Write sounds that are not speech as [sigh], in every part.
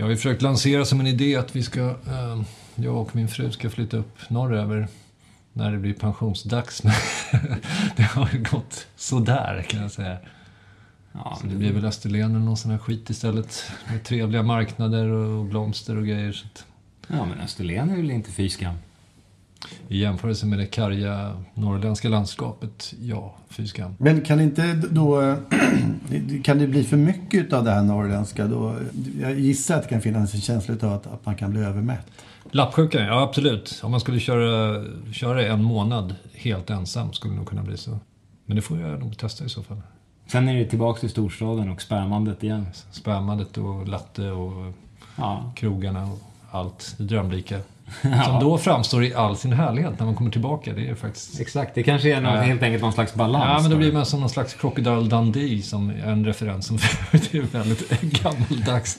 Jag har ju försökt lansera som en idé att vi ska, eh, jag och min fru ska flytta upp norröver när det blir pensionsdags. Men [laughs] det har ju gått sådär kan jag säga. Ja, så det blir väl Österlen eller någon sån här skit istället. Med trevliga marknader och blomster och grejer. Så att... Ja, men Österlen är väl inte fy skam? I jämförelse med det karga norrländska landskapet, ja, fy skam. Men kan inte då... [clears throat] kan det bli för mycket av det här norrländska då? Jag gissar att det kan finnas en känsla av att, att man kan bli övermätt. Lappsjukan, ja absolut. Om man skulle köra, köra en månad helt ensam skulle det nog kunna bli så. Men det får jag nog testa i så fall. Sen är det tillbaka till storstaden och spämandet igen. Spämandet och latte och ja. krogarna och allt. Det drömlika. Ja. Som då framstår i all sin härlighet när man kommer tillbaka. Det är faktiskt... Exakt, det kanske är någon, ja. helt enkelt någon slags balans. Ja, men då blir man som någon slags Crocodile Dundee som är en referens som [laughs] det är väldigt gammaldags.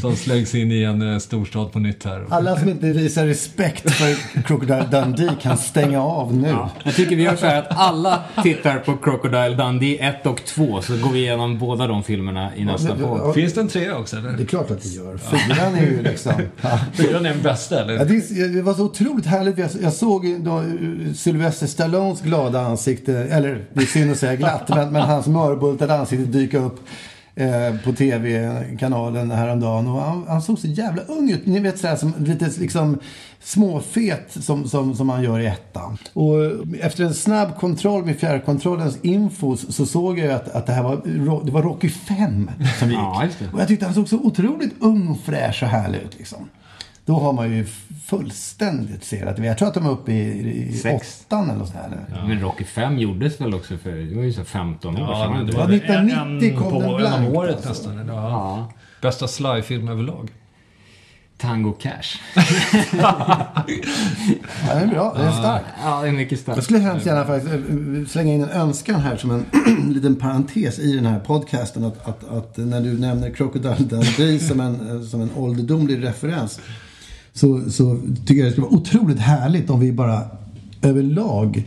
som slängs in i en eh, storstad på nytt här. Alla som inte visar respekt för Crocodile Dundee kan stänga av nu. Ja. Jag tycker vi gör så här att alla tittar på Crocodile Dundee 1 och 2 så går vi igenom båda de filmerna i nästa podd. Finns det en trea också eller? Det är klart att det gör. Fyran är ju liksom... [laughs] Fyran är den bästa eller? Det, var så otroligt härligt. Jag, jag såg då, Sylvester Stallones glada ansikte, eller det är synd att säga glatt, [laughs] men, men hans mörbultade ansikte dyka upp eh, på tv-kanalen häromdagen. Och han, han såg så jävla ung ut. Ni vet sådär som lite liksom småfet som, som, som man gör i ettan. Och efter en snabb kontroll med fjärrkontrollens infos så såg jag att, att det här var, det var Rocky 5 som [laughs] gick. Ja, och jag tyckte han såg så otroligt ung, fräsch och härlig ut liksom. Då har man ju fullständigt serat. Jag tror att de är uppe i, i åttan eller så här. Ja. Men Rocky 5 gjordes väl också för, det var ju så 15 år ja, sedan. Det var 1990 kom på, den blankt. En om året alltså. nästan. Ja. ja. Bästa sly-film överlag. Tango Cash. [laughs] ja, det är bra. Det är starkt. Ja, det är mycket starkt. Jag skulle hemskt gärna faktiskt eh, slänga in en önskan här som en [clears throat] liten parentes i den här podcasten. Att, att, att när du nämner Crocodile Dundee som en, eh, som en ålderdomlig referens så, så tycker jag det skulle vara otroligt härligt om vi bara överlag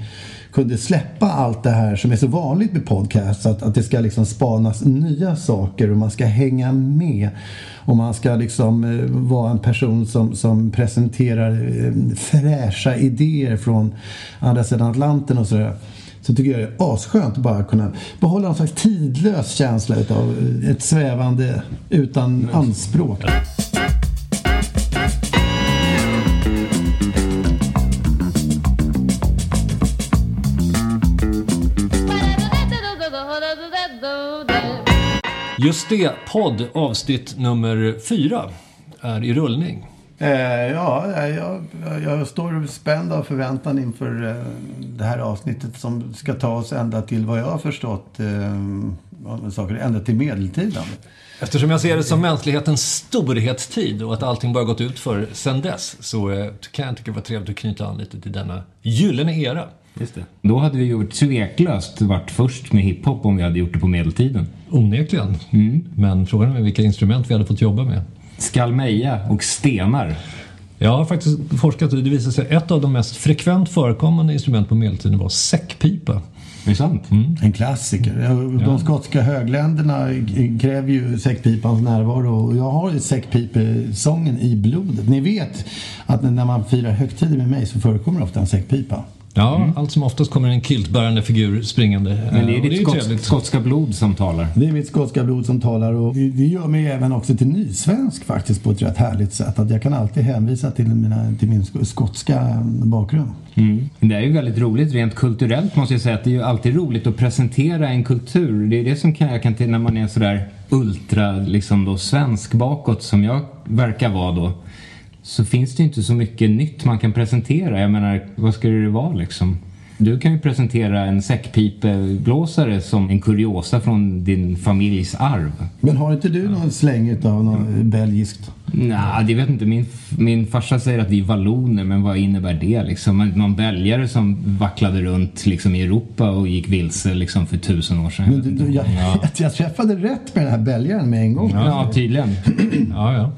kunde släppa allt det här som är så vanligt med podcasts. Att, att det ska liksom spanas nya saker och man ska hänga med. Och man ska liksom eh, vara en person som, som presenterar eh, fräscha idéer från andra sidan Atlanten och sådär. Så tycker jag det är asskönt att bara kunna behålla en slags tidlös känsla av ett svävande utan anspråk. Just det, podd avsnitt nummer fyra är i rullning. Eh, ja, jag, jag står spänd av förväntan inför eh, det här avsnittet som ska ta oss ända till vad jag har förstått eh, saker, ända till medeltiden. Eftersom jag ser det som mänsklighetens storhetstid och att allting bara gått ut för sen dess så eh, kan jag tycka det var trevligt att knyta an lite till denna gyllene era. Just det. Då hade vi ju tveklöst varit först med hiphop om vi hade gjort det på medeltiden. Onekligen. Mm. Men frågan är vilka instrument vi hade fått jobba med. Skalmeja och stenar. Jag har faktiskt forskat och det visar sig att ett av de mest frekvent förekommande instrument på medeltiden var säckpipa. Det är sant. Mm. En klassiker. De ja. skotska högländerna kräver ju säckpipans närvaro och jag har ju säckpipesången i blodet. Ni vet att när man firar högtider med mig så förekommer ofta en säckpipa. Ja, allt som oftast kommer en kiltbärande figur springande. Mm. Men det är Eh, ditt ju skotsk, trevligt. skotska blod som talar. Det är mitt skotska blod som talar och det det gör mig även också till nysvensk faktiskt på ett rätt härligt sätt. Att jag kan alltid hänvisa till, mina, till min sk- skotska bakgrund. Mm. Det är ju väldigt roligt rent kulturellt måste jag säga att det är ju alltid roligt att presentera en kultur. Det är det som kan, jag kan till när man är sådär ultra liksom då svensk bakåt som jag verkar vara då. Så finns det ju inte så mycket nytt man kan presentera. Jag menar, vad ska det vara liksom? Du kan ju presentera en säckpipeblåsare som en kuriosa från din familjs arv. Men har inte du någon släng av något belgiskt? Nej, det vet inte. Min, min farsa säger att vi är valloner, men vad innebär det liksom? Någon belgare som vacklade runt liksom, i Europa och gick vilse liksom, för tusen år sedan. Men du, du, jag, ja. [laughs] jag träffade rätt med den här belgaren med en gång. ja, tydligen. Ja, ja.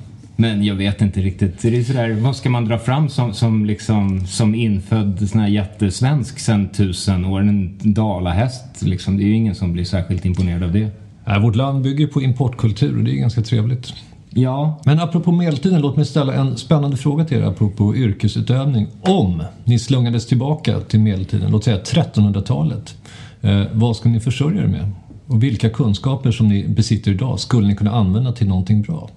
Men jag vet inte riktigt. Det är sådär, vad ska man dra fram som, som, liksom, som infödd sån här jättesvensk sen tusen år? En dalahäst liksom. Det är ju ingen som blir särskilt imponerad av det. Nej, vårt land bygger på importkultur och det är ganska trevligt. Ja, Men apropå medeltiden, låt mig ställa en spännande fråga till er apropå yrkesutövning. Om ni slungades tillbaka till medeltiden, låt säga 1300-talet, eh, vad ska ni försörja er med? Och vilka kunskaper som ni besitter idag skulle ni kunna använda till någonting bra?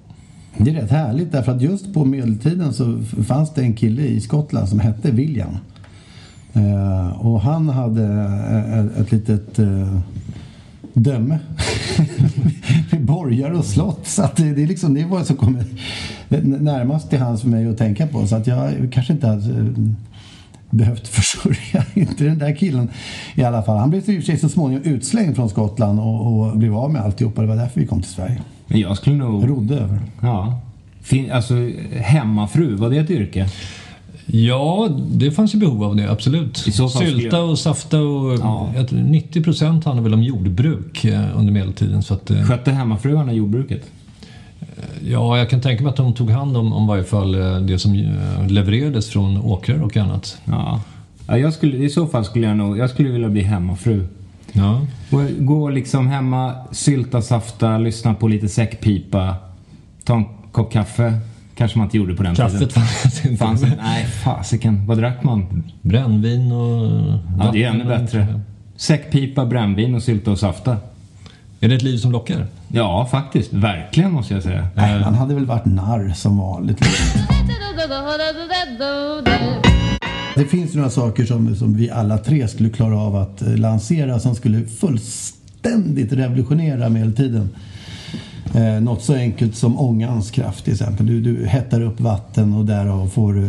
Det är rätt härligt därför att just på medeltiden så fanns det en kille i Skottland som hette William. Eh, och han hade eh, ett, ett litet eh, döme [laughs] med borgar och slott. Så att det, det, är liksom, det var som kommer närmast till hans för mig att tänka på. Så att jag kanske inte hade eh, behövt [laughs] försörja inte den där killen i alla fall. Han blev i och för sig så småningom utslängd från Skottland och, och blev av med alltihopa. Det var därför vi kom till Sverige men jag skulle nog... Rodde över. Ja. Fin, alltså, hemmafru, var det ett yrke? Ja, det fanns ju behov av det, absolut. Sylta och safta och Ja. jag tror 90 procent handlar väl om jordbruk eh, under medeltiden. Så att, eh, Skötte hemmafruarna jordbruket? ja, jag kan tänka mig att de tog hand om, om varje fall eh, det som eh, levererades från åkrar och annat. Ja. ja jag skulle, I så fall skulle jag nog... Jag skulle vilja bli hemmafru. Ja. Och Gå liksom hemma, sylta, safta, lyssna på lite säckpipa, ta en kopp kaffe. Kanske man inte gjorde på den Kaffet tiden. fanns inte. Fanns det? Nej, fasiken. Vad drack man? Brännvin och Ja, det är ännu bättre. Säckpipa, brännvin och sylta och safta. Är det ett liv som lockar? Ja, faktiskt. Verkligen måste jag säga. Nej, han hade väl varit narr som vanligt. [laughs] Det finns ju några saker som, som vi alla tre skulle klara av att eh, lansera som skulle fullständigt revolutionera medeltiden. Eh, något så enkelt som ångans kraft till exempel. Du, du hettar upp vatten och därav får du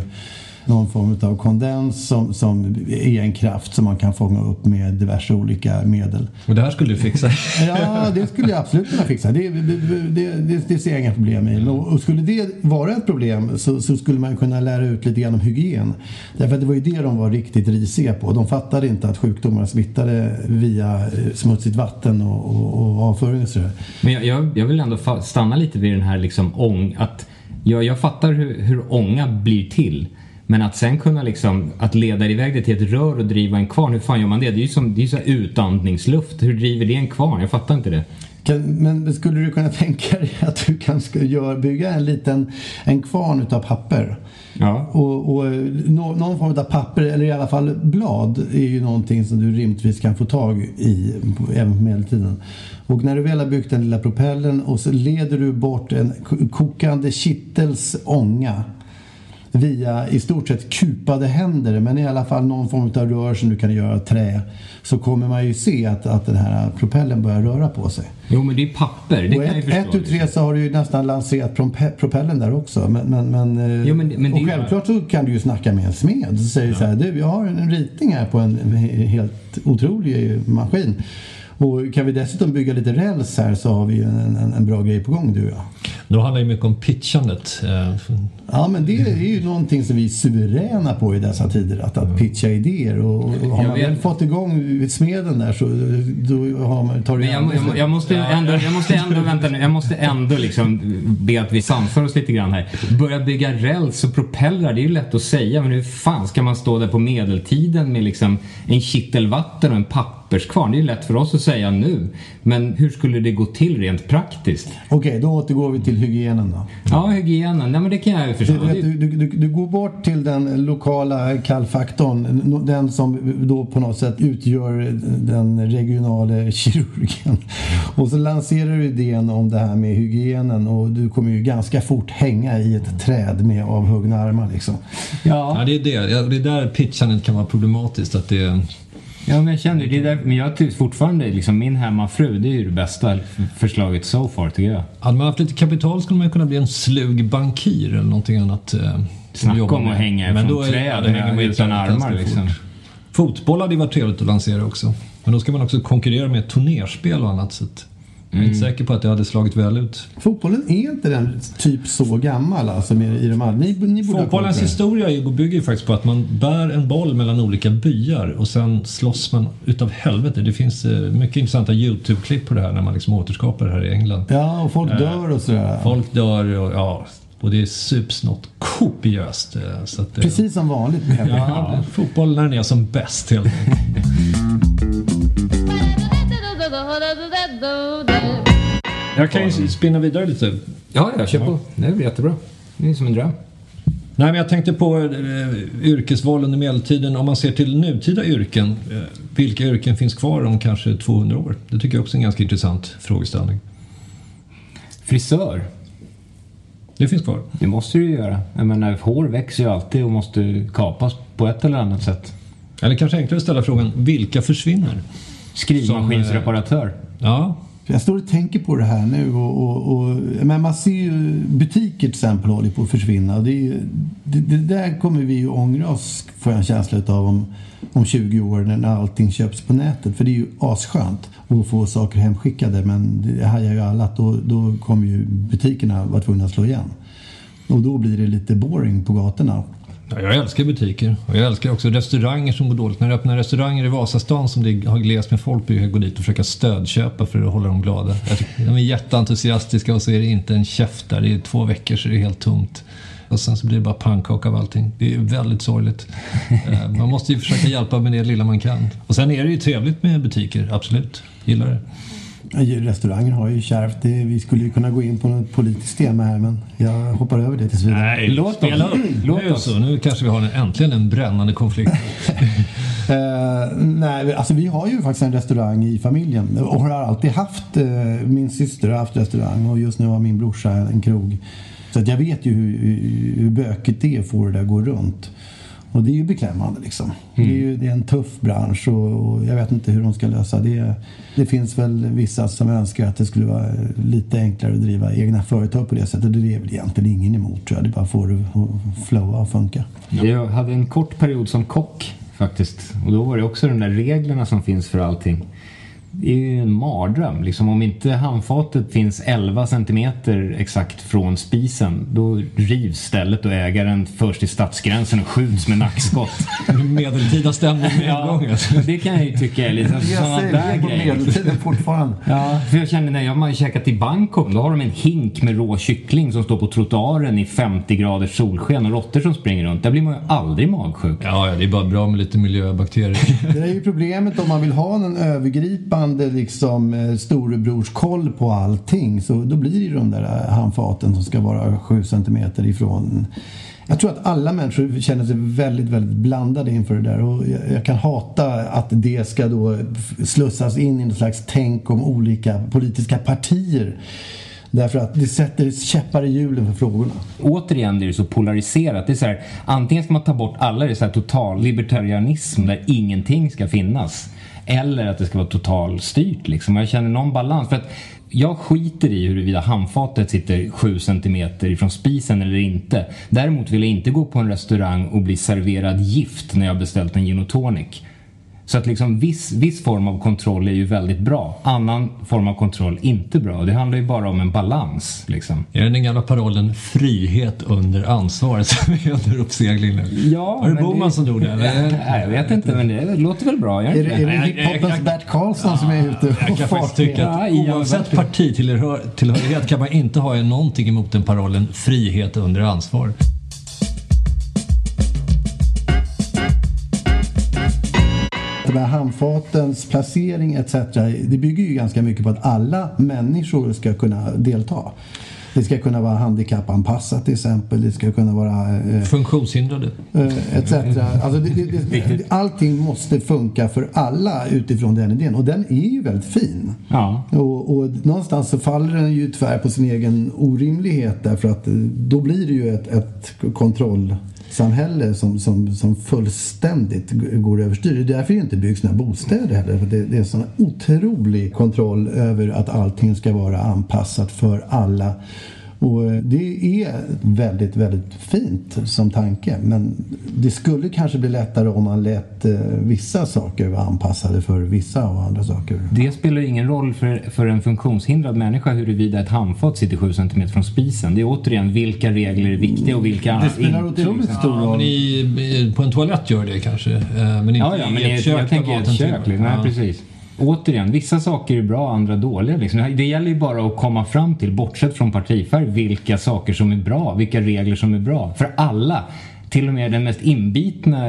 någon form av kondens som, som är en kraft som man kan fånga upp med diverse olika medel. Och det här skulle du fixa? [laughs] Ja, det skulle jag absolut kunna fixa. Det, det, det, det, ser jag inga problem i. Och och skulle det vara ett problem så, så skulle man kunna lära ut lite grann om hygien. Därför att det var ju det de var riktigt risiga på. De fattade inte att sjukdomar smittade via eh, smutsigt vatten och, och, och avföring och sådär. Men jag, jag, jag vill ändå stanna lite vid den här liksom ång... Att jag, jag fattar hur, hur ånga blir till. Men att sen kunna liksom, att leda iväg det till ett rör och driva en kvarn, hur fan gör man det? Det är ju som, det är så utandningsluft. Hur driver det en kvarn? Jag fattar inte det. Men skulle du kunna [laughs] tänka dig att du kan ska gör, bygga en liten en kvarn utav papper? Ja. Och, och nå, någon form av papper, eller i alla fall blad, är ju någonting som du rimligtvis kan få tag i även på medeltiden. Och när du väl har byggt den lilla propellen och så leder du bort en ko- kokande kittels ånga via i stort sett kupade händer men i alla fall någon form av rör som du kan göra av trä så kommer man ju se att, att den här propellen börjar röra på sig. Jo, men det är papper. Det och kan jag ett, förstå. ett, tu, tre så har du ju nästan lanserat prope- propellen där också. Men, men, men, eh, Jo, men- men och självklart så kan du ju snacka med en smed. Så säger du så här, du jag har en ritning här på en helt otrolig maskin. Och kan vi dessutom bygga lite räls här så har vi ju en, en, en bra grej på gång du och jag. Då handlar det mycket om pitchandet. eh, Ja men det är ju någonting som vi är suveräna på i dessa tider. Att, att pitcha idéer. Och, och har Jag man väl fått igång smeden där så då har man, tar det Men jag, jag, jag, måste ändå, jag måste ändå, vänta nu, jag måste ändå liksom be att vi sansar oss lite grann här. Börja bygga räls och propellrar, det är ju lätt att säga, men hur fan ska man stå där på medeltiden med liksom en kittel vatten och en papper papperskvarn. Det är lätt för oss att säga nu. Men hur skulle det gå till rent praktiskt? Okej, då återgår vi till hygienen då. Ja, hygienen. Nej, men det kan jag ju förstå. Du, du, du, du, du går bort till den lokala kallfaktorn, den som då på något sätt utgör den regionala kirurgen. Och så lanserar du idén om det här med hygienen och du kommer ju ganska fort hänga i ett träd med avhuggna armar liksom. Ja, ja det är det. Det är där pitchandet kan vara problematiskt. Att det är... Ja, men jag känner det. Där, men jag tycker fortfarande liksom min hemmafru, det är ju det bästa förslaget so far tycker jag. Hade man haft lite kapital skulle man kunna bli en slug bankir eller någonting annat. Eh, Snacka om att hänga men från träd med, med utan armar liksom. Fotboll hade ju varit trevligt att lansera också. Men då ska man också konkurrera med turnerspel och annat. Så jag är inte mm. säker på att det hade slagit väl ut. Fotbollen är inte den typ så gammal alltså i de andra. Ni, ni Fotbollens historia bygger ju faktiskt på att man bär en boll mellan olika byar och sen slåss man utav helvete. Det finns eh, mycket intressanta YouTube-klipp på det här när man liksom återskapar det här i England. Ja, och folk dör och sådär. Folk dör och ja, och det sups något kopiöst. Eh, så att, Precis som vanligt. [laughs] Ja, ja, fotboll när den är som bäst helt enkelt. [laughs] Jag kan ju spinna vidare lite. Ja, jag kör på. Det blir jättebra. Det är som en dröm. Nej, men jag tänkte på eh, yrkesval under medeltiden. Om man ser till nutida yrken, eh, vilka yrken finns kvar om kanske 200 år? Det tycker jag också är en ganska intressant frågeställning. Frisör. Det finns kvar. Det måste det ju göra. Jag menar, hår växer ju alltid och måste kapas på ett eller annat sätt. Eller kanske enklare att ställa frågan, vilka försvinner? Skrivmaskinsreparatör. Ja, jag står och tänker på det här nu och, och, och men man ser ju butiker till exempel håller på att försvinna. Det, är, det, det, där kommer vi ju ångra oss får jag en känsla av om, om 20 år när allting köps på nätet. För det är ju asskönt att få saker hemskickade men det hajar ju alla att då, då kommer ju butikerna vara tvungna att slå igen. Och då blir det lite boring på gatorna. Ja, jag älskar butiker och jag älskar också restauranger som går dåligt. När du öppnar restauranger i Vasastan som det har glest med folk brukar jag gå dit och försöka stödköpa för att hålla dem glada. de är jätteentusiastiska och så är det inte en käft där. I två veckor så är det helt tomt. Och sen så blir det bara pannkaka av allting. Det är väldigt sorgligt. Eh, man måste ju försöka hjälpa med det lilla man kan. Och sen är det ju trevligt med butiker, absolut. Gillar det. Restaurangen har ju kärvt. Vi skulle ju kunna gå in på något politiskt tema här men jag hoppar över det tills vidare. Nej, låt spela upp. [clears throat] Låt nu, så, nu kanske vi har en, äntligen en brännande konflikt. uh, [laughs] nej, alltså vi har ju faktiskt en restaurang i familjen och har alltid haft. Uh, min syster har haft restaurang och just nu har min brorsa en krog. Så att jag vet ju hur, hur bökigt det är att få det där gå runt. Och det är ju beklämmande liksom. Mm. Det, är ju, det är en tuff bransch och, och, jag vet inte hur de ska lösa det. Det finns väl vissa som önskar att det skulle vara lite enklare att driva egna företag på det sättet. Det är väl egentligen ingen emot tror jag. Det bara får det att flowa och funka. Jag hade en kort period som kock faktiskt. Och då var det också de där reglerna som finns för allting det är ju en mardröm. Liksom, om inte handfatet finns 11 centimeter exakt från spisen då rivs stället och ägaren förs till stadsgränsen och skjuts med nackskott. [laughs] Medeltida stämning med ja. Det kan jag ju tycka är lite alltså, sådana där grejer. medeltiden fortfarande. [laughs] Ja, för jag känner när jag har käkat i Bangkok då har de en hink med rå kyckling som står på trottoaren i 50 graders solsken och råttor som springer runt. Där blir man ju aldrig magsjuk. Ja, ja, det är bara bra med lite miljöbakterier. [laughs] det är ju problemet om man vill ha en övergripande löpande liksom eh, storebrors koll på allting så då blir det de där eh, handfaten som ska vara sju centimeter ifrån. Jag tror att alla människor känner sig väldigt, väldigt blandade inför det där och jag, kan hata att det ska då slussas in i något slags tänk om olika politiska partier. Därför att det sätter käppar i hjulen för frågorna. Återigen är det så polariserat. Det är så här, antingen ska man ta bort alla, det är så här total libertarianism där ingenting ska finnas. Eller att det ska vara totalstyrt liksom. Jag känner någon balans. För att jag skiter i huruvida handfatet sitter 7 cm ifrån spisen eller inte. Däremot vill jag inte gå på en restaurang och bli serverad gift när jag beställt en gin och tonic. Så att liksom viss, viss form av kontroll är ju väldigt bra. Annan form av kontroll inte bra. Det handlar ju bara om en balans. Liksom. Är det den gamla parollen frihet under ansvar [laughs] som är under uppsegling nu? Ja, Var det Boman det... som gjorde det? [laughs] Nej, jag vet inte, men det låter väl bra. Är, det, är det hiphopens Bert Karlsson som är ute och Jag kan faktiskt tycka att oavsett partitillhörighet kan man inte ha någonting emot den parollen frihet under ansvar. Här handfatens placering etc. Det bygger ju ganska mycket på att alla människor ska kunna delta. Det ska kunna vara handikappanpassat till exempel. Det ska kunna vara... Eh, Funktionshindrade. Eh, etc. Alltså det, det, det, allting måste funka för alla utifrån den idén. Och den är ju väldigt fin. Ja. Och, och någonstans så faller den ju tvär på sin egen orimlighet därför att eh, då blir det ju ett, ett kontroll samhälle som, som, som fullständigt går överstyr. Det är därför det inte byggs några bostäder heller. För det, det är sån otrolig kontroll över att allting ska vara anpassat för alla. Och eh, det är väldigt, väldigt fint som tanke. Men det skulle kanske bli lättare om man lät eh, vissa saker vara anpassade för vissa och andra saker. Det spelar ingen roll för, för en funktionshindrad människa huruvida ett handfat sitter 7 cm från spisen. Det är återigen vilka regler är viktiga och vilka Det spelar otroligt stor roll. Ja, men i, på en toalett gör det kanske. Eh, men inte ja, ja, men i ett kök. Jag tänker ett kök. Liksom. Ja. precis återigen, vissa saker är bra, andra dåliga. Liksom. Det gäller ju bara att komma fram till, bortsett från partifärg, vilka saker som är bra, vilka regler som är bra. För alla till och med den mest inbitna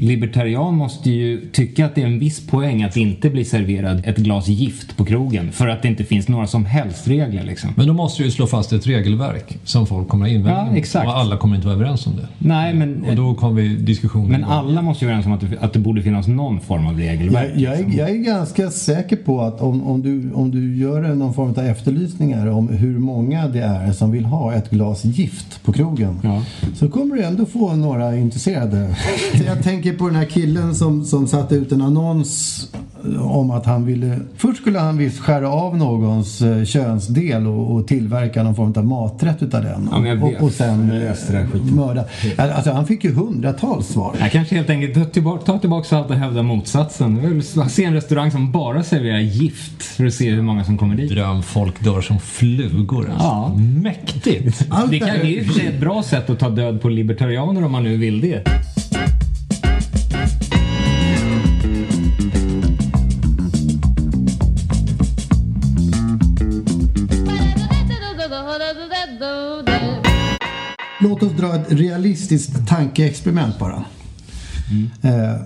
libertarian måste ju tycka att det är en viss poäng att inte bli serverad ett glas gift på krogen för att det inte finns några som helst regler. Liksom. Men då måste du ju slå fast ett regelverk som folk kommer att invända ja, exakt. och alla kommer inte vara överens om det. Nej, men, och då kommer vi diskussionen Men alla måste ju vara överens om att det, att det borde finnas någon form av regelverk. Jag, jag, är, liksom. jag är ganska säker på att om, om, du, om du gör någon form av efterlysningar om hur många det är som vill ha ett glas gift på krogen ja. så kommer du ändå få några intresserade. Jag tänker på den här killen som, som satte ut en annons om att han ville... Först skulle han visst skära av någons eh, könsdel och, och tillverka någon form av maträtt utav den. Ja, och, och sen mörda. Alltså, han fick ju hundratals svar. Jag kanske helt enkelt ta tillbaka, ta tillbaka allt och hävda motsatsen. Jag vill se en restaurang som bara serverar gift för att se hur många som kommer dit. Drömfolk dör som flugor. Alltså. Ja. Mäktigt! det, kan, det är ju för sig ett bra sätt att ta död på libertarianer om man nu vill det. Låt oss dra ett realistiskt tankeexperiment bara. Mm. Eh,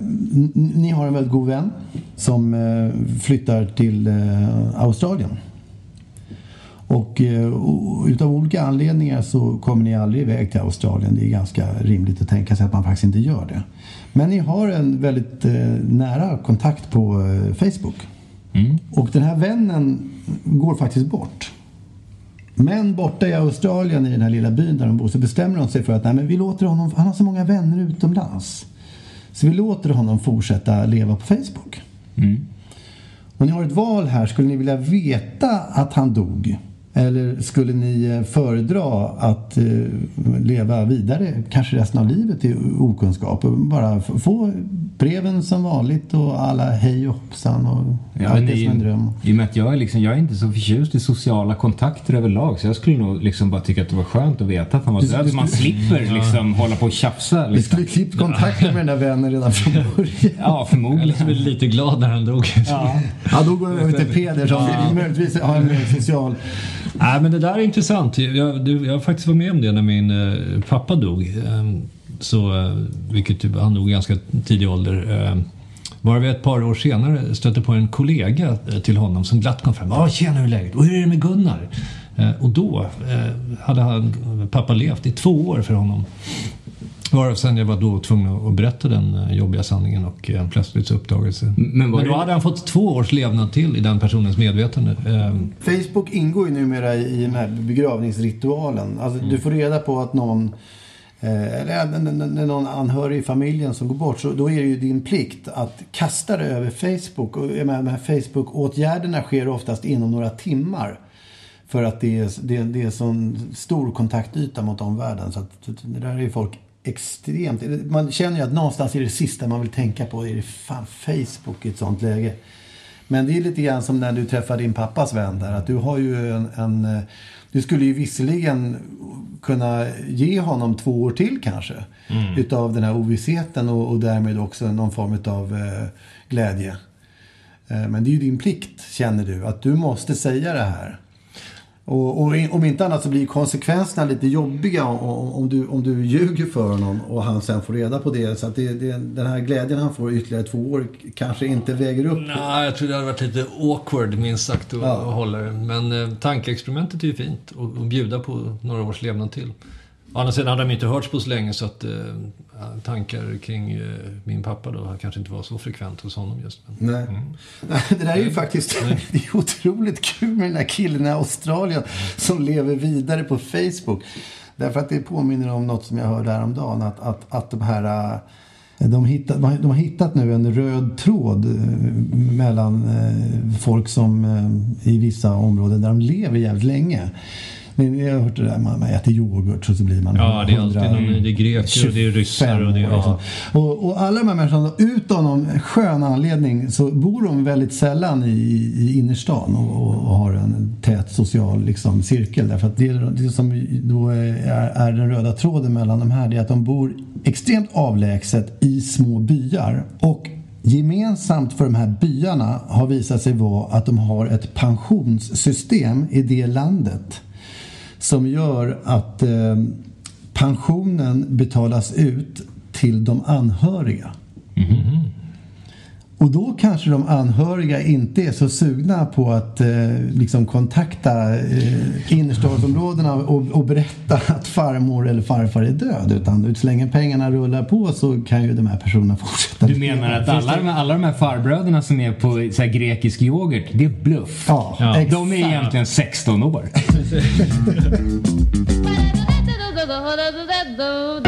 ni har en väldigt god vän som eh, flyttar till eh, Australien. Och eh, utav olika anledningar så kommer ni aldrig iväg till Australien. Det är ganska rimligt att tänka sig att man faktiskt inte gör det. Men ni har en väldigt eh, nära kontakt på eh, Facebook. Mm. Och den här vännen går faktiskt bort. Men borta i Australien, i den här lilla byn där de bor, så bestämmer de sig för att nej, men vi låter honom, han har så många vänner utomlands. Så vi låter honom fortsätta leva på Facebook. Mm. Och ni har ett val här. Skulle ni vilja veta att han dog? Eller skulle ni eh, föredra att eh, leva vidare, kanske resten av livet i okunskap och bara få breven som vanligt och alla hej och hoppsan och ja, allt det som en dröm? I och med att jag är, liksom, jag är inte så förtjust i sociala kontakter överlag så jag skulle nog liksom bara tycka att det var skönt att veta att han var död. Man slipper ja. liksom hålla på och tjafsa. Liksom. Vi skulle klippt kontakten med den där vännen redan från början. ja, förmodligen. Eller så lite glad när han dog. Ja, ja då går vi över till Peder som ja. möjligtvis har en mer social Nej, men det där är intressant. Jag, du, jag har faktiskt varit med om det när min eh, pappa dog. Ehm, så, eh, vilket typ, han dog i ganska tidig ålder. Eh, bara vi ett par år senare stötte på en kollega eh, till honom som glatt kom fram. Ja, tjena hur är läget? Och hur är det med Gunnar? Ehm, och då eh, hade han, pappa levt i två år för honom. Varav sen jag var då tvungen att berätta den eh, jobbiga sanningen och eh, plötsligt det. Men, Men då hade han fått två års levnad till i den personens medvetande. Ehm. Facebook ingår ju numera i den här begravningsritualen. Alltså, mm. Du får reda på att någon eh, eller när någon anhörig i familjen som går bort så då är det ju din plikt att kasta det över Facebook. Och de här Facebook-åtgärderna sker oftast inom några timmar. För att det är, det, det är sån stor kontaktyta mot omvärlden. Så att det där är folk extremt... Man känner ju att någonstans är det sista man vill tänka på är det fan Facebook i ett sånt läge. Men det är lite grann som när du träffar din pappas vän där. Att du har ju en, en du skulle ju visserligen kunna ge honom två år till kanske. Mm. Utav den här ovissheten och, och därmed också någon form av eh, glädje. Eh, men det är ju din plikt, känner du, att du måste säga det här. Och, och om inte annat så blir konsekvenserna lite jobbiga om, om, du, om du ljuger för honom och han sen får reda på det. Så att det, det, den här glädjen han får ytterligare två år kanske inte väger upp. Nej, jag tror det hade varit lite awkward minst sagt att, Ja. att hålla det. Men eh, tankeexperimentet är ju fint och, och bjuda på några års levnad till. Å andra sidan hade de inte hörts på så länge så att eh, tankar kring eh, min pappa då kanske inte var så frekvent hos honom just. Men, Nej. Nej, Det där är ju faktiskt [laughs] det är otroligt kul med den där killen i Australien som lever vidare på Facebook. Därför att det påminner om något som jag hörde häromdagen. Att, att, att de här... eh, De, hittat, de har hittat nu en röd tråd eh, mellan eh, folk som eh, i vissa områden där de lever jävligt länge. Men Jag har hört det där, man äter yoghurt och så blir man Ja, det är alltid 100 någon, det är greker och det är ryssar och det är... 25 år, liksom. Ja. och, och alla de här människorna, utan någon skön anledning så bor de väldigt sällan i, i innerstan och, och, och har en tät social liksom, cirkel. Därför att det, det som då är, är den röda tråden mellan de här det är att de bor extremt avlägset i små byar. Och Gemensamt för de här byarna har visat sig vara att de har ett pensionssystem i det landet som gör att eh, pensionen betalas ut till de anhöriga. Mm-hmm. Och då kanske de anhöriga inte är så sugna på att eh, liksom kontakta eh, innerstadsområdena och, och berätta att farmor eller farfar är död. Utan så länge pengarna rullar på så kan ju de här personerna fortsätta. Du menar att alla de, här, alla de här farbröderna som är på så här grekisk yoghurt, det är bluff? Ja, Ja. exakt. De är egentligen 16 år. [laughs] [laughs] [laughs]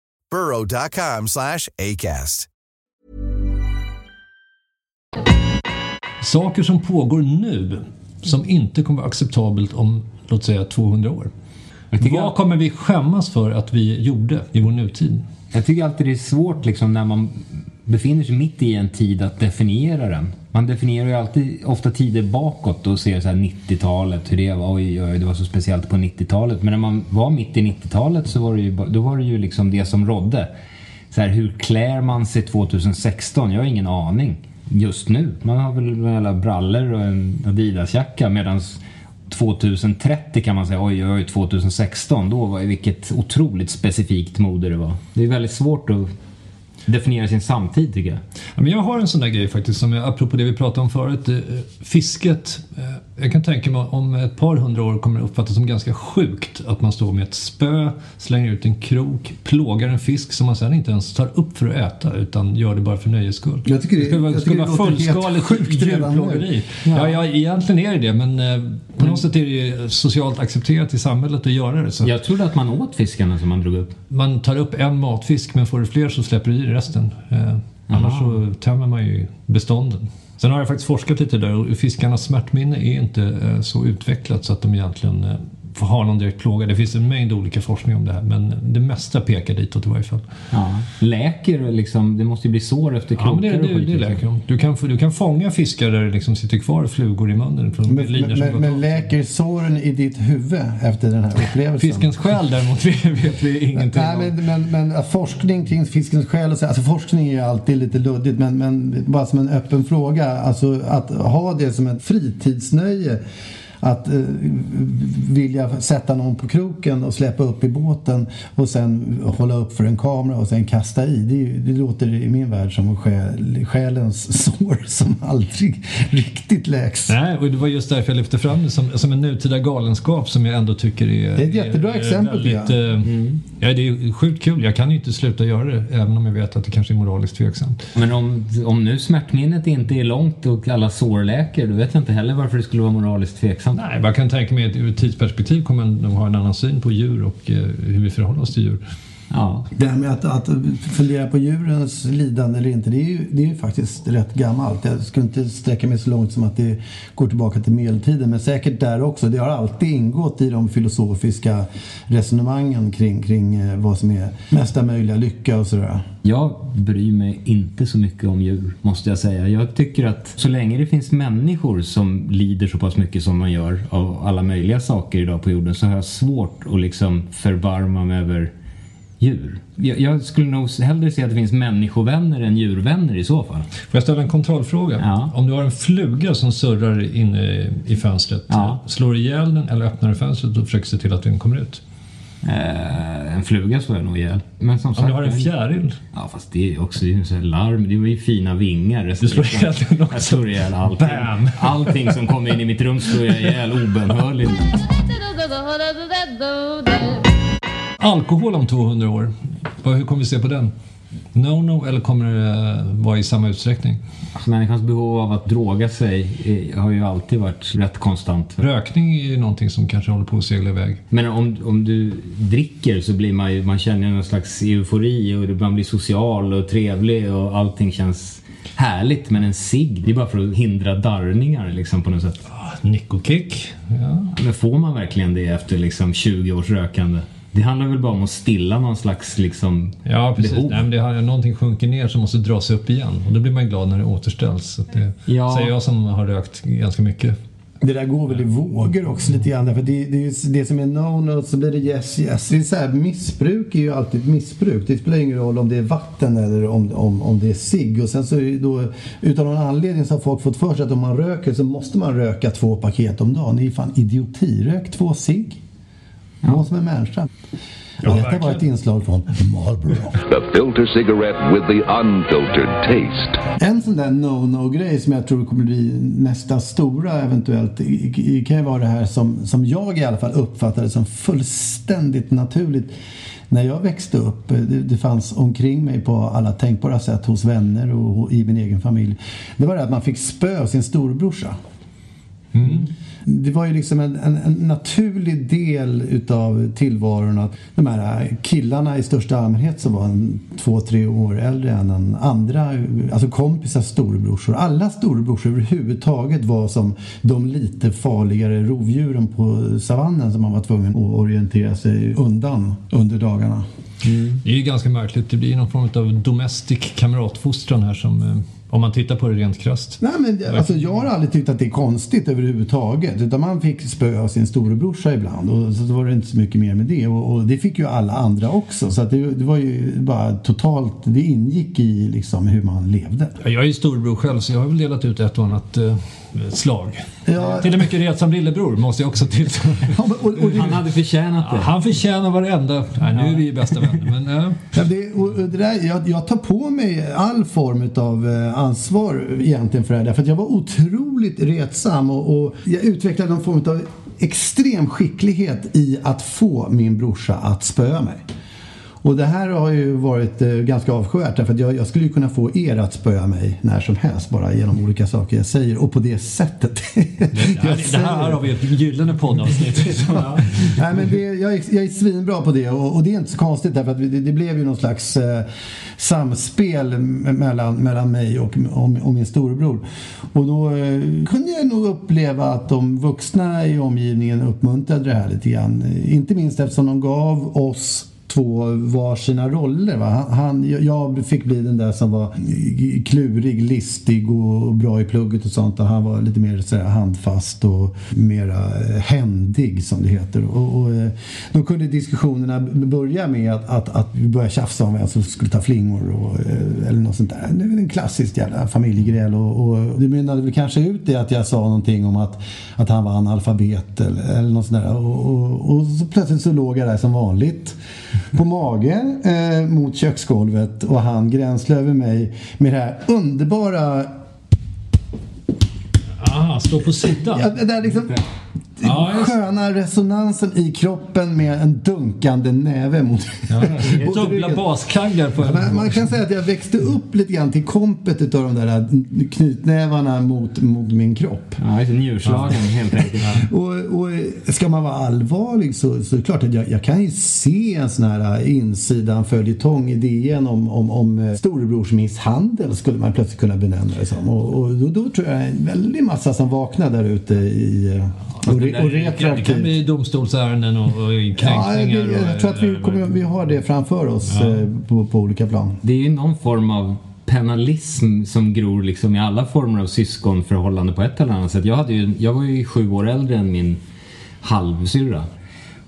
burrow.com slash ACAST. Saker som pågår nu som inte kommer vara acceptabelt om, låt säga, 200 år. Jag Vad kommer vi skämmas för att vi gjorde i vår nutid? jag tycker alltid det är svårt liksom när man befinner sig mitt i en tid att definiera den. Man definierar ju alltid ofta tider bakåt och ser så här 90-talet, hur det var, oj, oj, det var så speciellt på 90-talet. Men när man var mitt i 90-talet så var det ju, då var det ju liksom det som rådde. Så här, hur klär man sig 2016? Jag har ingen aning just nu. Man har väl några brallor och en Adidas-jacka medan 2030 kan man säga, oj, oj, oj, 2016, då var det vilket otroligt specifikt mode det var. Det är väldigt svårt att definiera sin samtid tycker jag. Ja, men jag har en sån där grej faktiskt, som jag, apropå det vi pratade om förut. eh, Fisket. eh, Jag kan tänka mig om ett par hundra år kommer det uppfattas som ganska sjukt att man står med ett spö, slänger ut en krok, plågar en fisk som man sen inte ens tar upp för att äta utan gör det bara för nöjes skull. Jag tycker det- vara, det vara låter helt fullskaligt djurplågeri. Ja. Ja, egentligen är det det men eh, på något sätt är det ju socialt accepterat i samhället att göra det. Så Jag trodde att man åt fiskarna som man drog upp. man tar upp en matfisk men får du fler så släpper du i resten. Eh, annars så tömmer man ju bestånden. Sen har jag faktiskt forskat lite där och fiskarnas smärtminne är inte eh, så utvecklat så att de egentligen eh, har någon direkt plåga. Det finns en mängd olika forskning om det här men det mesta pekar ditåt i varje fall. Ja. Läker liksom, det måste ju bli sår efter krokar Ja, men det, det, det liksom. läker de. Du kan, du kan fånga fiskar där det liksom sitter kvar flugor i munnen från Men, men, som men, men läker såren i ditt huvud efter den här upplevelsen? Fiskens själ däremot [laughs] vet vet vi ingenting Nej, om. men, men, men forskning kring fiskens själ och så, alltså forskning är ju alltid lite luddigt men, men bara som en öppen fråga. Alltså att ha det som ett fritidsnöje. Att eh, vilja sätta någon på kroken och släppa upp i båten och sen hålla upp för en kamera och sen kasta i. Det, ju- det låter i min värld som själ, själens [laughs] sår som aldrig riktigt läks. Nej, och det var just därför jag lyfte fram det som, som en nutida galenskap som jag ändå tycker är... Det är ett jättebra är exempel, Väldigt, tycker jag. Ja, det är sjukt kul. Jag kan ju inte sluta göra det även om jag vet att det kanske är moraliskt tveksamt. Men om, om nu smärtminnet inte är långt och alla sår läker, då vet jag inte heller varför det skulle vara moraliskt tveksamt. Nej, jag kan tänka mig att ur ett tidsperspektiv kommer de ha en annan syn på djur och eh, hur vi förhåller oss till djur. Ja. Det här med att, att fundera på djurens lidande eller inte, det är, ju, det är ju faktiskt rätt gammalt. Jag skulle inte sträcka mig så långt som att det går tillbaka till medeltiden, men säkert där också. Det har alltid ingått i de filosofiska resonemangen kring, kring eh, vad som är mesta möjliga lycka och sådär. Jag bryr mig inte så mycket om djur, måste jag säga. Jag tycker att så länge det finns människor som lider så pass mycket som man gör av alla möjliga saker idag på jorden så har jag svårt att liksom förbarma mig över djur. Jag, jag skulle nog hellre se att det finns människovänner än djurvänner i så fall. Får jag ställa en kontrollfråga? Ja. Om du har en fluga som surrar inne i fönstret, Ja. slår du ihjäl den eller öppnar du fönstret och försöker se till att den kommer ut? Eh, en fluga slår jag nog ihjäl. Men som Om sagt, du har en fjäril? Ja fast det är också det är ju så här larm, det var ju fina vingar. Du slår ihjäl den också? Jag slår ihjäl allting. Bam! Allting som kommer in i mitt rum slår jag ihjäl obönhörligt. [laughs] Alkohol om 200 år, hur kommer vi se på den? No-no eller kommer det eh, vara i samma utsträckning? Alltså, människans behov av att droga sig har ju alltid varit rätt konstant. Rökning är ju någonting som kanske håller på att segla iväg. Men om, om du dricker så blir man ju, man känner någon slags eufori och man blir social och trevlig och allting känns härligt. Men en cigg, det är bara för att hindra darrningar liksom på något sätt. Ah, Nikokick, ja. Men får man verkligen det efter liksom 20 års rökande? Det handlar väl bara om att stilla någon slags liksom Ja, precis. behov. Nej, men det har, någonting sjunker ner som måste dras upp igen. Och då blir man glad när det återställs. Så det Ja. säger jag som har rökt ganska mycket. Det där går väl i vågor också lite grann. För det, det är det som är no-no så blir det yes yes. Det är så här, missbruk är ju alltid missbruk. Det spelar ingen roll om det är vatten eller om, om, om det är cigg. Och sen så är det då, utan någon anledning så har folk fått för sig att om man röker så måste man röka två paket om dagen. Det är ju fan idioti. Rök två cigg. Var som en människa. Ja, Detta var ett inslag från Marlboro. The filter cigarette with the unfiltered taste. En sån där no-no-grej som jag tror kommer bli nästa stora eventuellt kan ju vara det här som, som jag i alla fall uppfattade som fullständigt naturligt när jag växte upp. Det, det fanns omkring mig på alla tänkbara sätt hos vänner och i min egen familj. Det var det att man fick spö sin storebrorsa. Det var ju liksom en, en, en naturlig del utav tillvaron att de här killarna i största allmänhet som var en, två, tre år äldre än en andra, alltså kompisars storebrorsor. Alla storebrorsor överhuvudtaget var som de lite farligare rovdjuren på savannen som man var tvungen att orientera sig undan under dagarna. Det är ju ganska märkligt. Det blir någon form av domestic kamratfostran här som, eh, om man tittar på det rent krasst. Nej, men alltså, jag har aldrig tyckt att det är konstigt överhuvudtaget. Utan man fick spö av sin storebrorsa ibland. Och så var det inte så mycket mer med det. Och, och det fick ju alla andra också. Så det, det var ju bara totalt, det ingick i liksom hur man levde. Ja, Jag är ju storebror själv så jag har väl delat ut ett och annat eh, slag. Ja. Till en mycket retsam lillebror måste jag också tillstå. Ja, och, och Han hade förtjänat Ja, det. han förtjänar varenda... Nej, nu är vi ju bästa vänner men... eh, Ja, det, och och det där, jag, jag tar på mig all form av ansvar egentligen för det här. Därför att jag var otroligt retsam och, och jag utvecklade någon form av extrem skicklighet i att få min brorsa att spöa mig. Och det här har ju varit eh, ganska avskyvärt därför att jag, jag skulle ju kunna få er att spöa mig när som helst bara genom olika saker jag säger och på det sättet. Ja, [laughs] det, det här har vi ett gyllene poddavsnitt. [laughs] Nej, men det, jag, är, jag är svinbra på det och, och det är inte så konstigt därför att det, det blev ju någon slags eh, samspel mellan, mellan mig och, och, och min storebror. Och då eh, kunde jag nog uppleva att de vuxna i omgivningen uppmuntrade det här lite grann. Inte minst eftersom de gav oss två varsina roller. Va? Han, jag fick bli den där som var klurig, listig och bra i plugget och sånt. Och han var lite mer så här handfast och mera eh, händig som det heter. Och, och, eh, då kunde diskussionerna börja med att, att, att vi började tjafsa om vem som skulle ta flingor och, eh, eller något sånt där. Det är en klassisk jävla familjegräl och, och det mynnade väl kanske ut det att jag sa någonting om att, att han var analfabet eller, eller något sånt där. Och, och, och så plötsligt så låg jag där som vanligt på mage eh, mot köksgolvet och han gränslade över mig med det här underbara... Ah, stå på sidan? Ja, det där liksom, Ja, sköna resonansen i kroppen med en dunkande näve mot, Ja, [laughs] mot dubbla baskaggar på en man kan säga att jag växte upp lite grann till kompet utav de där knytnävarna mot, mot min kropp. Ja, njurslagen helt enkelt. [laughs] Och, och ska man vara allvarlig så, så är det klart att jag, jag kan ju se en sån här insidan följetong i DN om, om, om eh, storebrorsmisshandel skulle man plötsligt kunna benämna det som. Och, och då, då tror jag en väldig massa som vaknar där ute i eh, och, re, och Det kan, det kan retroaktivt. bli domstolsärenden och, och Ja, kränkningar. det, jag och, tror att vi, kommer, vi har det framför oss Ja. eh, på, på olika plan. Det är ju någon form av penalism som gror liksom i alla former av syskonförhållande på ett eller annat sätt. Jag, hade ju, jag var ju sju år äldre än min halvsyrra.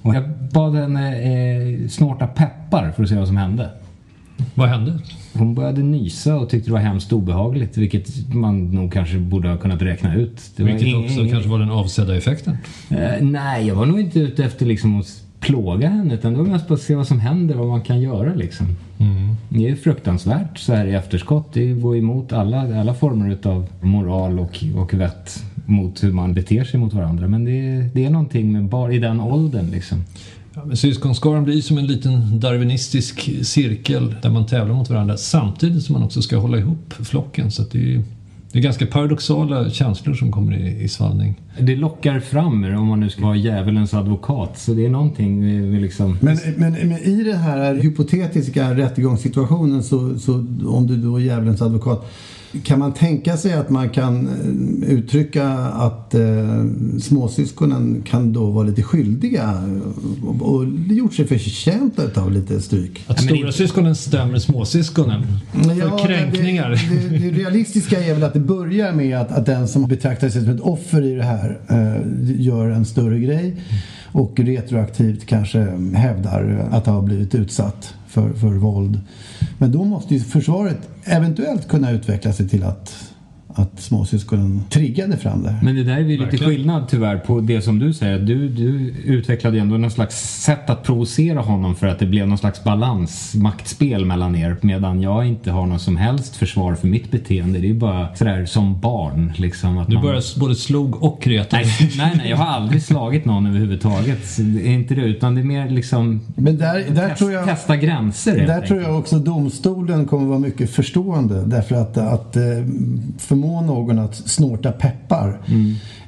Och jag bad henne eh, snorta peppar för att se vad som hände. Vad hände? Hon började nysa och tyckte det var hemskt obehagligt, vilket man nog kanske borde ha kunnat räkna ut. Det Vilket ing- också ing- kanske var den avsedda effekten. Eh, nej, jag var nog inte ute efter liksom att plåga henne utan det var mest bara att se vad som händer, vad man kan göra liksom. Det är fruktansvärt så här i efterskott. Det går emot alla, alla former utav moral och, och vett mot hur man beter sig mot varandra. Men det, det är någonting med bara i den åldern liksom. Ja, men syskonskaran blir som en liten darwinistisk cirkel där man tävlar mot varandra samtidigt som man också ska hålla ihop flocken. Så att det, är, det är ganska paradoxala känslor som kommer i, i svallning. Det lockar fram er om man nu ska vara djävulens advokat. Så det är någonting med, med liksom... Men, men, men i den här hypotetiska rättegångssituationen så, så om du då är djävulens advokat kan man tänka sig att man kan eh, uttrycka att eh, småsyskonen kan då vara lite skyldiga och, och gjort sig förtjänta av lite stryk? Att stora syskonen stämmer småsyskonen för kränkningar. Det, det, det realistiska är väl att det börjar med att, att den som betraktar sig som ett offer i det här eh, gör en större grej och retroaktivt kanske hävdar att ha blivit utsatt för, för våld. Men då måste ju försvaret eventuellt kunna utveckla sig till att, att småsyskonen triggade fram det här. Men det där är ju lite skillnad tyvärr på det som du säger. Du, du utvecklade ju ändå någon slags sätt att provocera honom för att det blev någon slags balans, maktspel mellan er. Medan jag inte har något som helst försvar för mitt beteende. Det är ju bara sådär som barn liksom. Att Du man... börjar både slog och retade. Nej, nej, nej, jag har aldrig slagit någon överhuvudtaget. Det är inte det, utan det är mer liksom Men där, där test, tror jag... testa gränser Där tror jag också domstolen kommer vara mycket förstående. Därför att, att eh, förmå någon att snorta peppar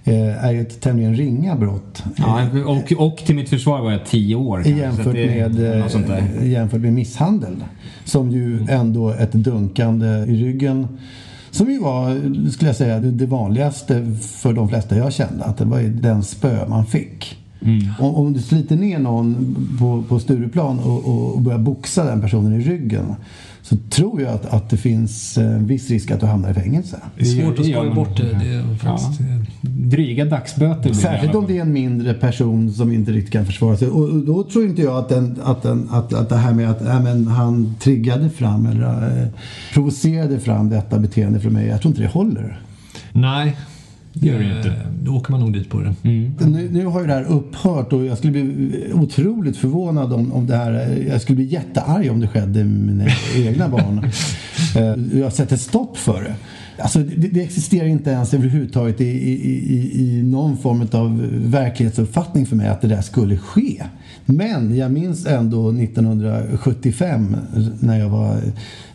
eh, är ju ett tämligen ringa brott. Ja, och, och till mitt försvar var jag tio år. kanske, jämfört, med, eh, jämfört med misshandel. Som ju ändå ett dunkande i ryggen. Som ju var, skulle jag säga, det vanligaste för de flesta jag kände. Att det var den spö man fick. Om, om du sliter ner någon på, på Stureplan och, och, och börjar boxa den personen i ryggen. Så tror jag att, att det finns en viss risk att du hamnar i fängelse. Det är svårt Det att skoja man. bort det. det är Ja. faktiskt, Dryga dagsböter Särskilt om det är en mindre person som inte riktigt kan försvara sig. Och då tror inte jag att, den, att, den, att, att det här med att äh, men han triggade fram eller eh, provocerade fram detta beteende för mig. Jag tror inte det håller. Nej, Det gör det inte. Eh, Då åker man nog dit på det. Nu, nu har ju det här upphört och jag skulle bli otroligt förvånad om, om det här. Jag skulle bli jättearg om det skedde med mina egna barn. [laughs] Eh, Jag sätter stopp för det. Alltså, det, det existerar inte ens överhuvudtaget i, i, i, i någon form av verklighetsuppfattning för mig att det där skulle ske. Men jag minns ändå 1975 när jag var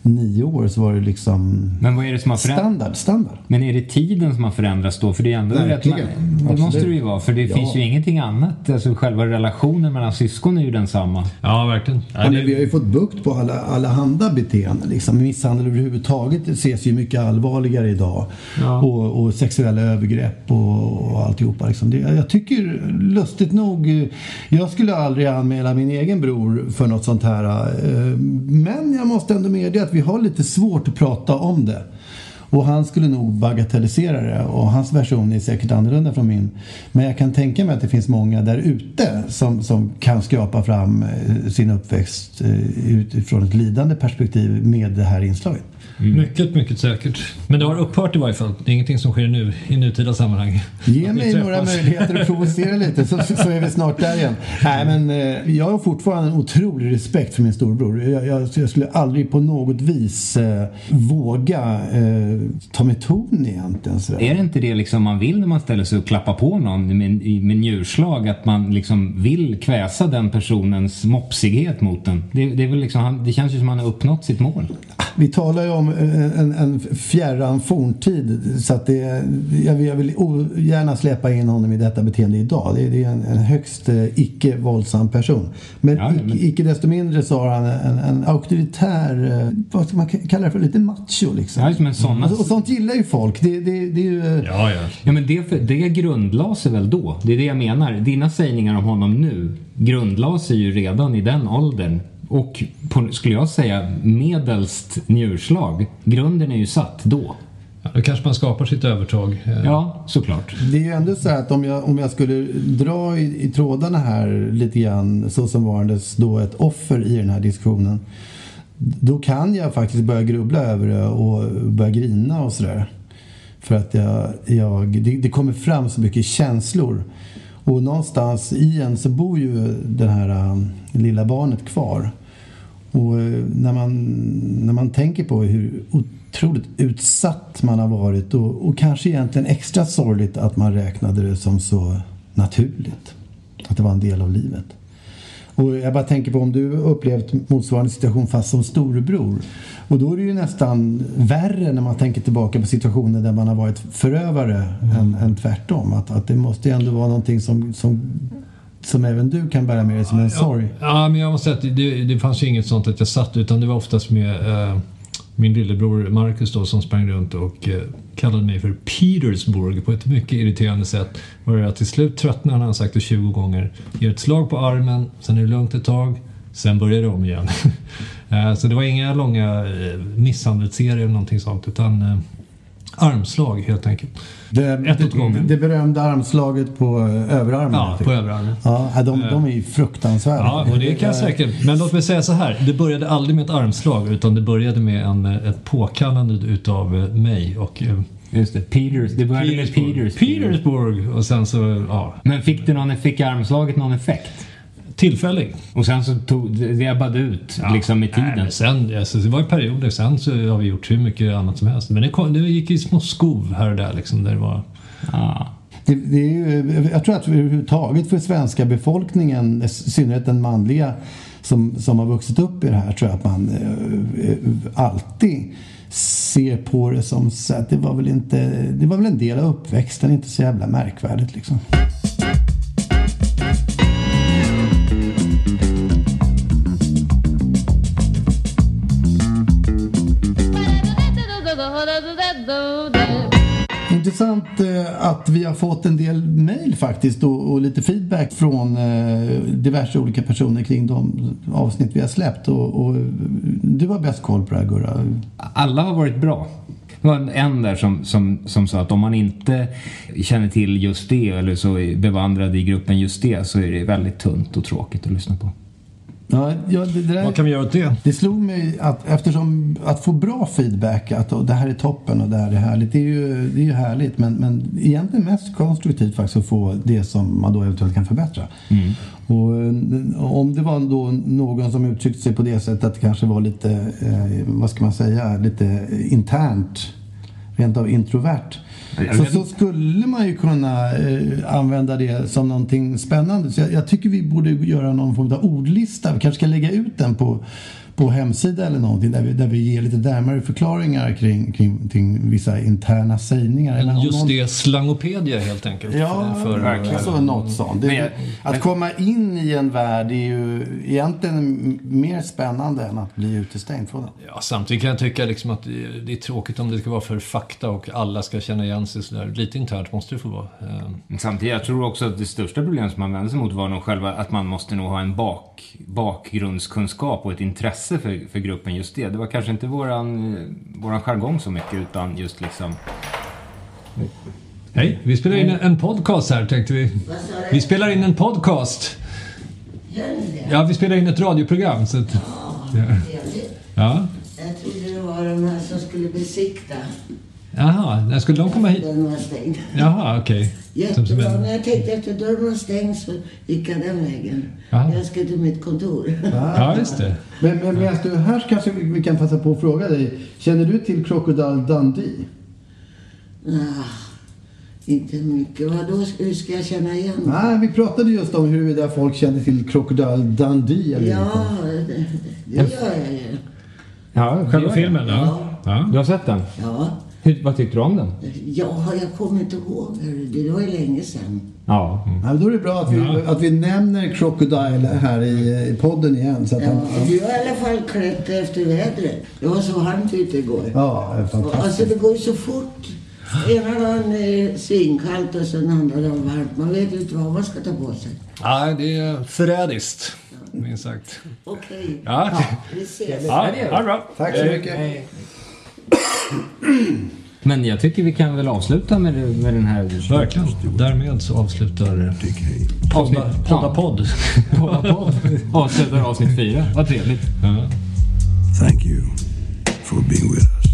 nio år så var det liksom Men vad är det som har förändrats? standard. standard. Men är det tiden som har förändrats då? För det är ändå rätt... Verkligen. Det Absolut. måste det ju vara. För det Ja. finns ju ingenting annat. Alltså själva relationen mellan syskon är ju densamma. Ja, verkligen. Ja, Ja, det- men vi har ju fått bukt på alla, alla handa beteenden. Liksom. Misshandel överhuvudtaget ses ju mycket allvarligare idag. Ja. Och, och sexuella övergrepp och, och alltihopa. Liksom. Det, jag tycker lustigt nog, jag skulle aldrig anmäla min egen bror för något sånt här. eh, Men jag måste ändå medge att vi har lite svårt att prata om det. Och han skulle nog bagatellisera det och hans version är säkert annorlunda från min. Men jag kan tänka mig att det finns många där ute som, som kan skrapa fram eh, sin uppväxt eh, utifrån ett lidande perspektiv med det här inslaget. Mycket, mycket säkert. Men det har upphört i varje fall. Det är ingenting som sker nu i nutida sammanhang. Ge mig några möjligheter att provocera lite så, så är vi snart där igen. Nej, men, eh, jag har fortfarande en otrolig respekt för min storbror. Jag, jag, jag skulle aldrig på något vis eh, våga eh, ta med ton egentligen. Sådär. Är det inte det liksom man vill när man ställer sig och klappar på någon med, med njurslag? Att man liksom vill kväsa den personens mopsighet mot den? Det, det, är väl liksom, det känns ju som att han har uppnått sitt mål. Vi talar ju om en, en, en fjärran forntid så att det, jag, vill- jag vill ogärna släppa in honom i detta beteende idag. Det, det är en, en högst eh, icke våldsam person. Men, Ja, icke, men- icke desto mindre så har han en, en auktoritär, eh, vad ska man kalla det för, lite macho liksom. Ja, men såna- och, och sånt gillar ju folk. Det, det, det är ju... eh, Ja, ja. Ja men det, det grundlade sig väl då? Det är det jag menar. Dina sägningar om honom nu grundlade sig ju redan i den åldern. Och på, skulle jag säga medelst njurslag. Grunden är ju satt då. ja. Då kanske man skapar sitt övertag. eh, Ja, såklart. Det är ju ändå så här att om jag, om jag skulle dra i, i trådarna här lite grann så som varandes då ett offer i den här diskussionen. Då kan jag faktiskt börja grubbla över det och börja grina och sådär. För att jag, jag, det, det kommer fram så mycket känslor. Och någonstans i en så bor ju det här äh, lilla barnet kvar. Och eh, när man, när man tänker på hur otroligt utsatt man har varit och, och kanske egentligen extra sorgligt att man räknade det som så naturligt. Att det var en del av livet. Och jag bara tänker på om du upplevt motsvarande situation fast som storebror. Och då är det ju nästan värre när man tänker tillbaka på situationer där man har varit förövare mm. än, än tvärtom. Att, att det måste ju ändå vara någonting som, som, som även du kan bära med dig som en sorg. Ja, men jag måste säga att det, det fanns ju inget sånt att jag satt utan det var oftast med eh, min lillebror Marcus då som sprang runt och eh, kallade mig för Petersburg på ett mycket irriterande sätt. Var jag till slut tröttnade han sagt det 20 gånger. Ger ett slag på armen, sen är det lugnt ett tag, sen börjar det om igen. [laughs] Eh, Så det var inga långa eh, misshandelsserier eller någonting sånt utan eh, armslag helt enkelt. Det, Ett åt gången. det, berömda armslaget på eh, överarmen. Ja, helt på överarmen. Ja, de, de är ju fruktansvärda. Ja, och det kan jag säkert. Men låt mig säga så här. Det började aldrig med ett armslag utan det började med en, eh, ett påkallande utav eh, mig och eh, Just det. Peters. Det började med Peters. Petersburg. Och sen så, ja, Men fick, det någon, fick armslaget någon effekt? Tillfällig. Och sen så tog det ebbade ut liksom med Nej, tiden. men sen, alltså, det var i perioder. Sen så har vi gjort hur mycket annat som helst. Men det, kom, det gick i små skov här och där liksom. Där det var, Ja. Det, det är ju, jag tror att överhuvudtaget för svenska befolkningen, i synnerhet den manliga som, som har vuxit upp i det här, tror jag att man eh, eh, alltid ser på det som så att det var väl inte, det var väl en del av uppväxten, inte så jävla märkvärdigt liksom. Intressant eh, att vi har fått en del mejl faktiskt och, och lite feedback från eh, diverse olika personer kring de avsnitt vi har släppt. Och, och du har bäst koll på det här Gurra. Alla har varit bra. Det var en där som, som, som sa att om man inte känner till just det eller så är bevandrad i gruppen just det så är det väldigt tunt och tråkigt att lyssna på. Ja, ja, det, det, där, vad kan vi göra åt det? det slog mig att eftersom att få bra feedback, att och det här är toppen och det här är härligt, det är ju, det är ju härligt. Men, men egentligen mest konstruktivt faktiskt att få det som man då eventuellt kan förbättra. Och, eh, om det var då någon som uttryckte sig på det sättet att det kanske var lite, eh, vad ska man säga, lite internt rent av introvert. Så, så skulle man ju kunna eh, använda det som någonting spännande. Så jag, jag tycker vi borde göra någon form av ordlista. Vi kanske ska lägga ut den på på hemsida eller någonting där vi, där vi ger lite närmare förklaringar kring, kring, kring vissa interna sägningar. Eller Just någon... det, slangopedia helt enkelt. Ja, för, verkligen. Alltså, något sånt. Det, Men att komma in i en värld är ju egentligen mer spännande än att bli utestängd från den. Ja, samtidigt kan jag tycka liksom att det är tråkigt om det ska vara för fakta och alla ska känna igen sig sådär. Lite internt måste det få vara. Men Samtidigt, jag tror också att det största problemet som man vänder sig mot var nog själva att man måste nog ha en bak, bakgrundskunskap och ett intresse för, för gruppen just det. Det var kanske inte våran, eh, våran jargong så mycket utan just liksom... Hej, vi spelar in en podcast här tänkte vi. Vi spelar in en podcast. Ja, vi spelar in ett radioprogram. Så att, ja. Jag trodde det var de här som skulle besikta. Jaha, när skulle de komma hit? Den var stängd. Jaha, okej. Som Jättebra. När jag tänkte efter dörren var stängd så gick jag den vägen. Jaha. Jag ska till mitt kontor. Ja, just det. Men, men medan du är här så kanske vi kan passa på att fråga dig. Känner du till Crocodile Dundee? Ah, inte mycket. Vadå, hur ska jag känna igen? Nej, vi pratade just om huruvida folk kände till Crocodile Dundee eller Ja, det, det gör jag ju. Ja, Själva filmen, ja. ja. Du har sett den? Ja, Hur, vad tyckte du om den? ja jag kommer inte ihåg. Det var ju länge sedan. Ja. Ja, men då är det bra att vi, att vi nämner Crocodile här i, i podden igen. Så att Ja, han, du har i alla fall klätt efter vädret. Det var så varmt ute igår. ja, det är fantastiskt. Alltså det går ju så fort. Ena dagen är det svinkallt och sen andra dagen varmt. Man vet inte vad man ska ta på sig. ja, det är förrädiskt. Minst sagt. Okej, Ja, vi ses. ja, ja bra. Tack så mycket. Men jag tycker vi kan väl avsluta med, med den här... Verkligen. Därmed så avslutar Podda, [laughs] podda podd. Avslutar avsnitt fyra. Vad trevligt. Ja. Thank you for being with us.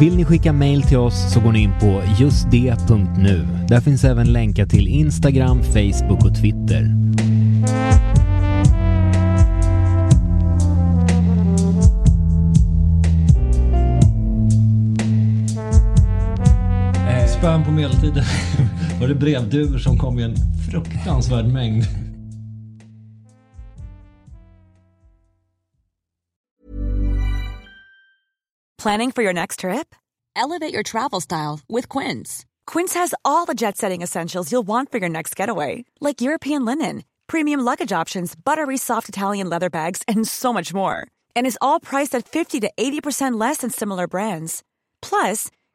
Vill ni skicka mail till oss så går ni in på justd.nu. Där finns även länkar till Instagram, Facebook och Twitter. På medeltiden. [laughs] Var det brevduvor som kom i en fruktansvärd mängd. Planning for your next trip? Elevate your travel style with Quince. Quince has all the jet setting essentials you'll want for your next getaway, like European linen, premium luggage options, buttery soft Italian leather bags, and so much more. And is all priced at 50 to 80% less than similar brands. Plus,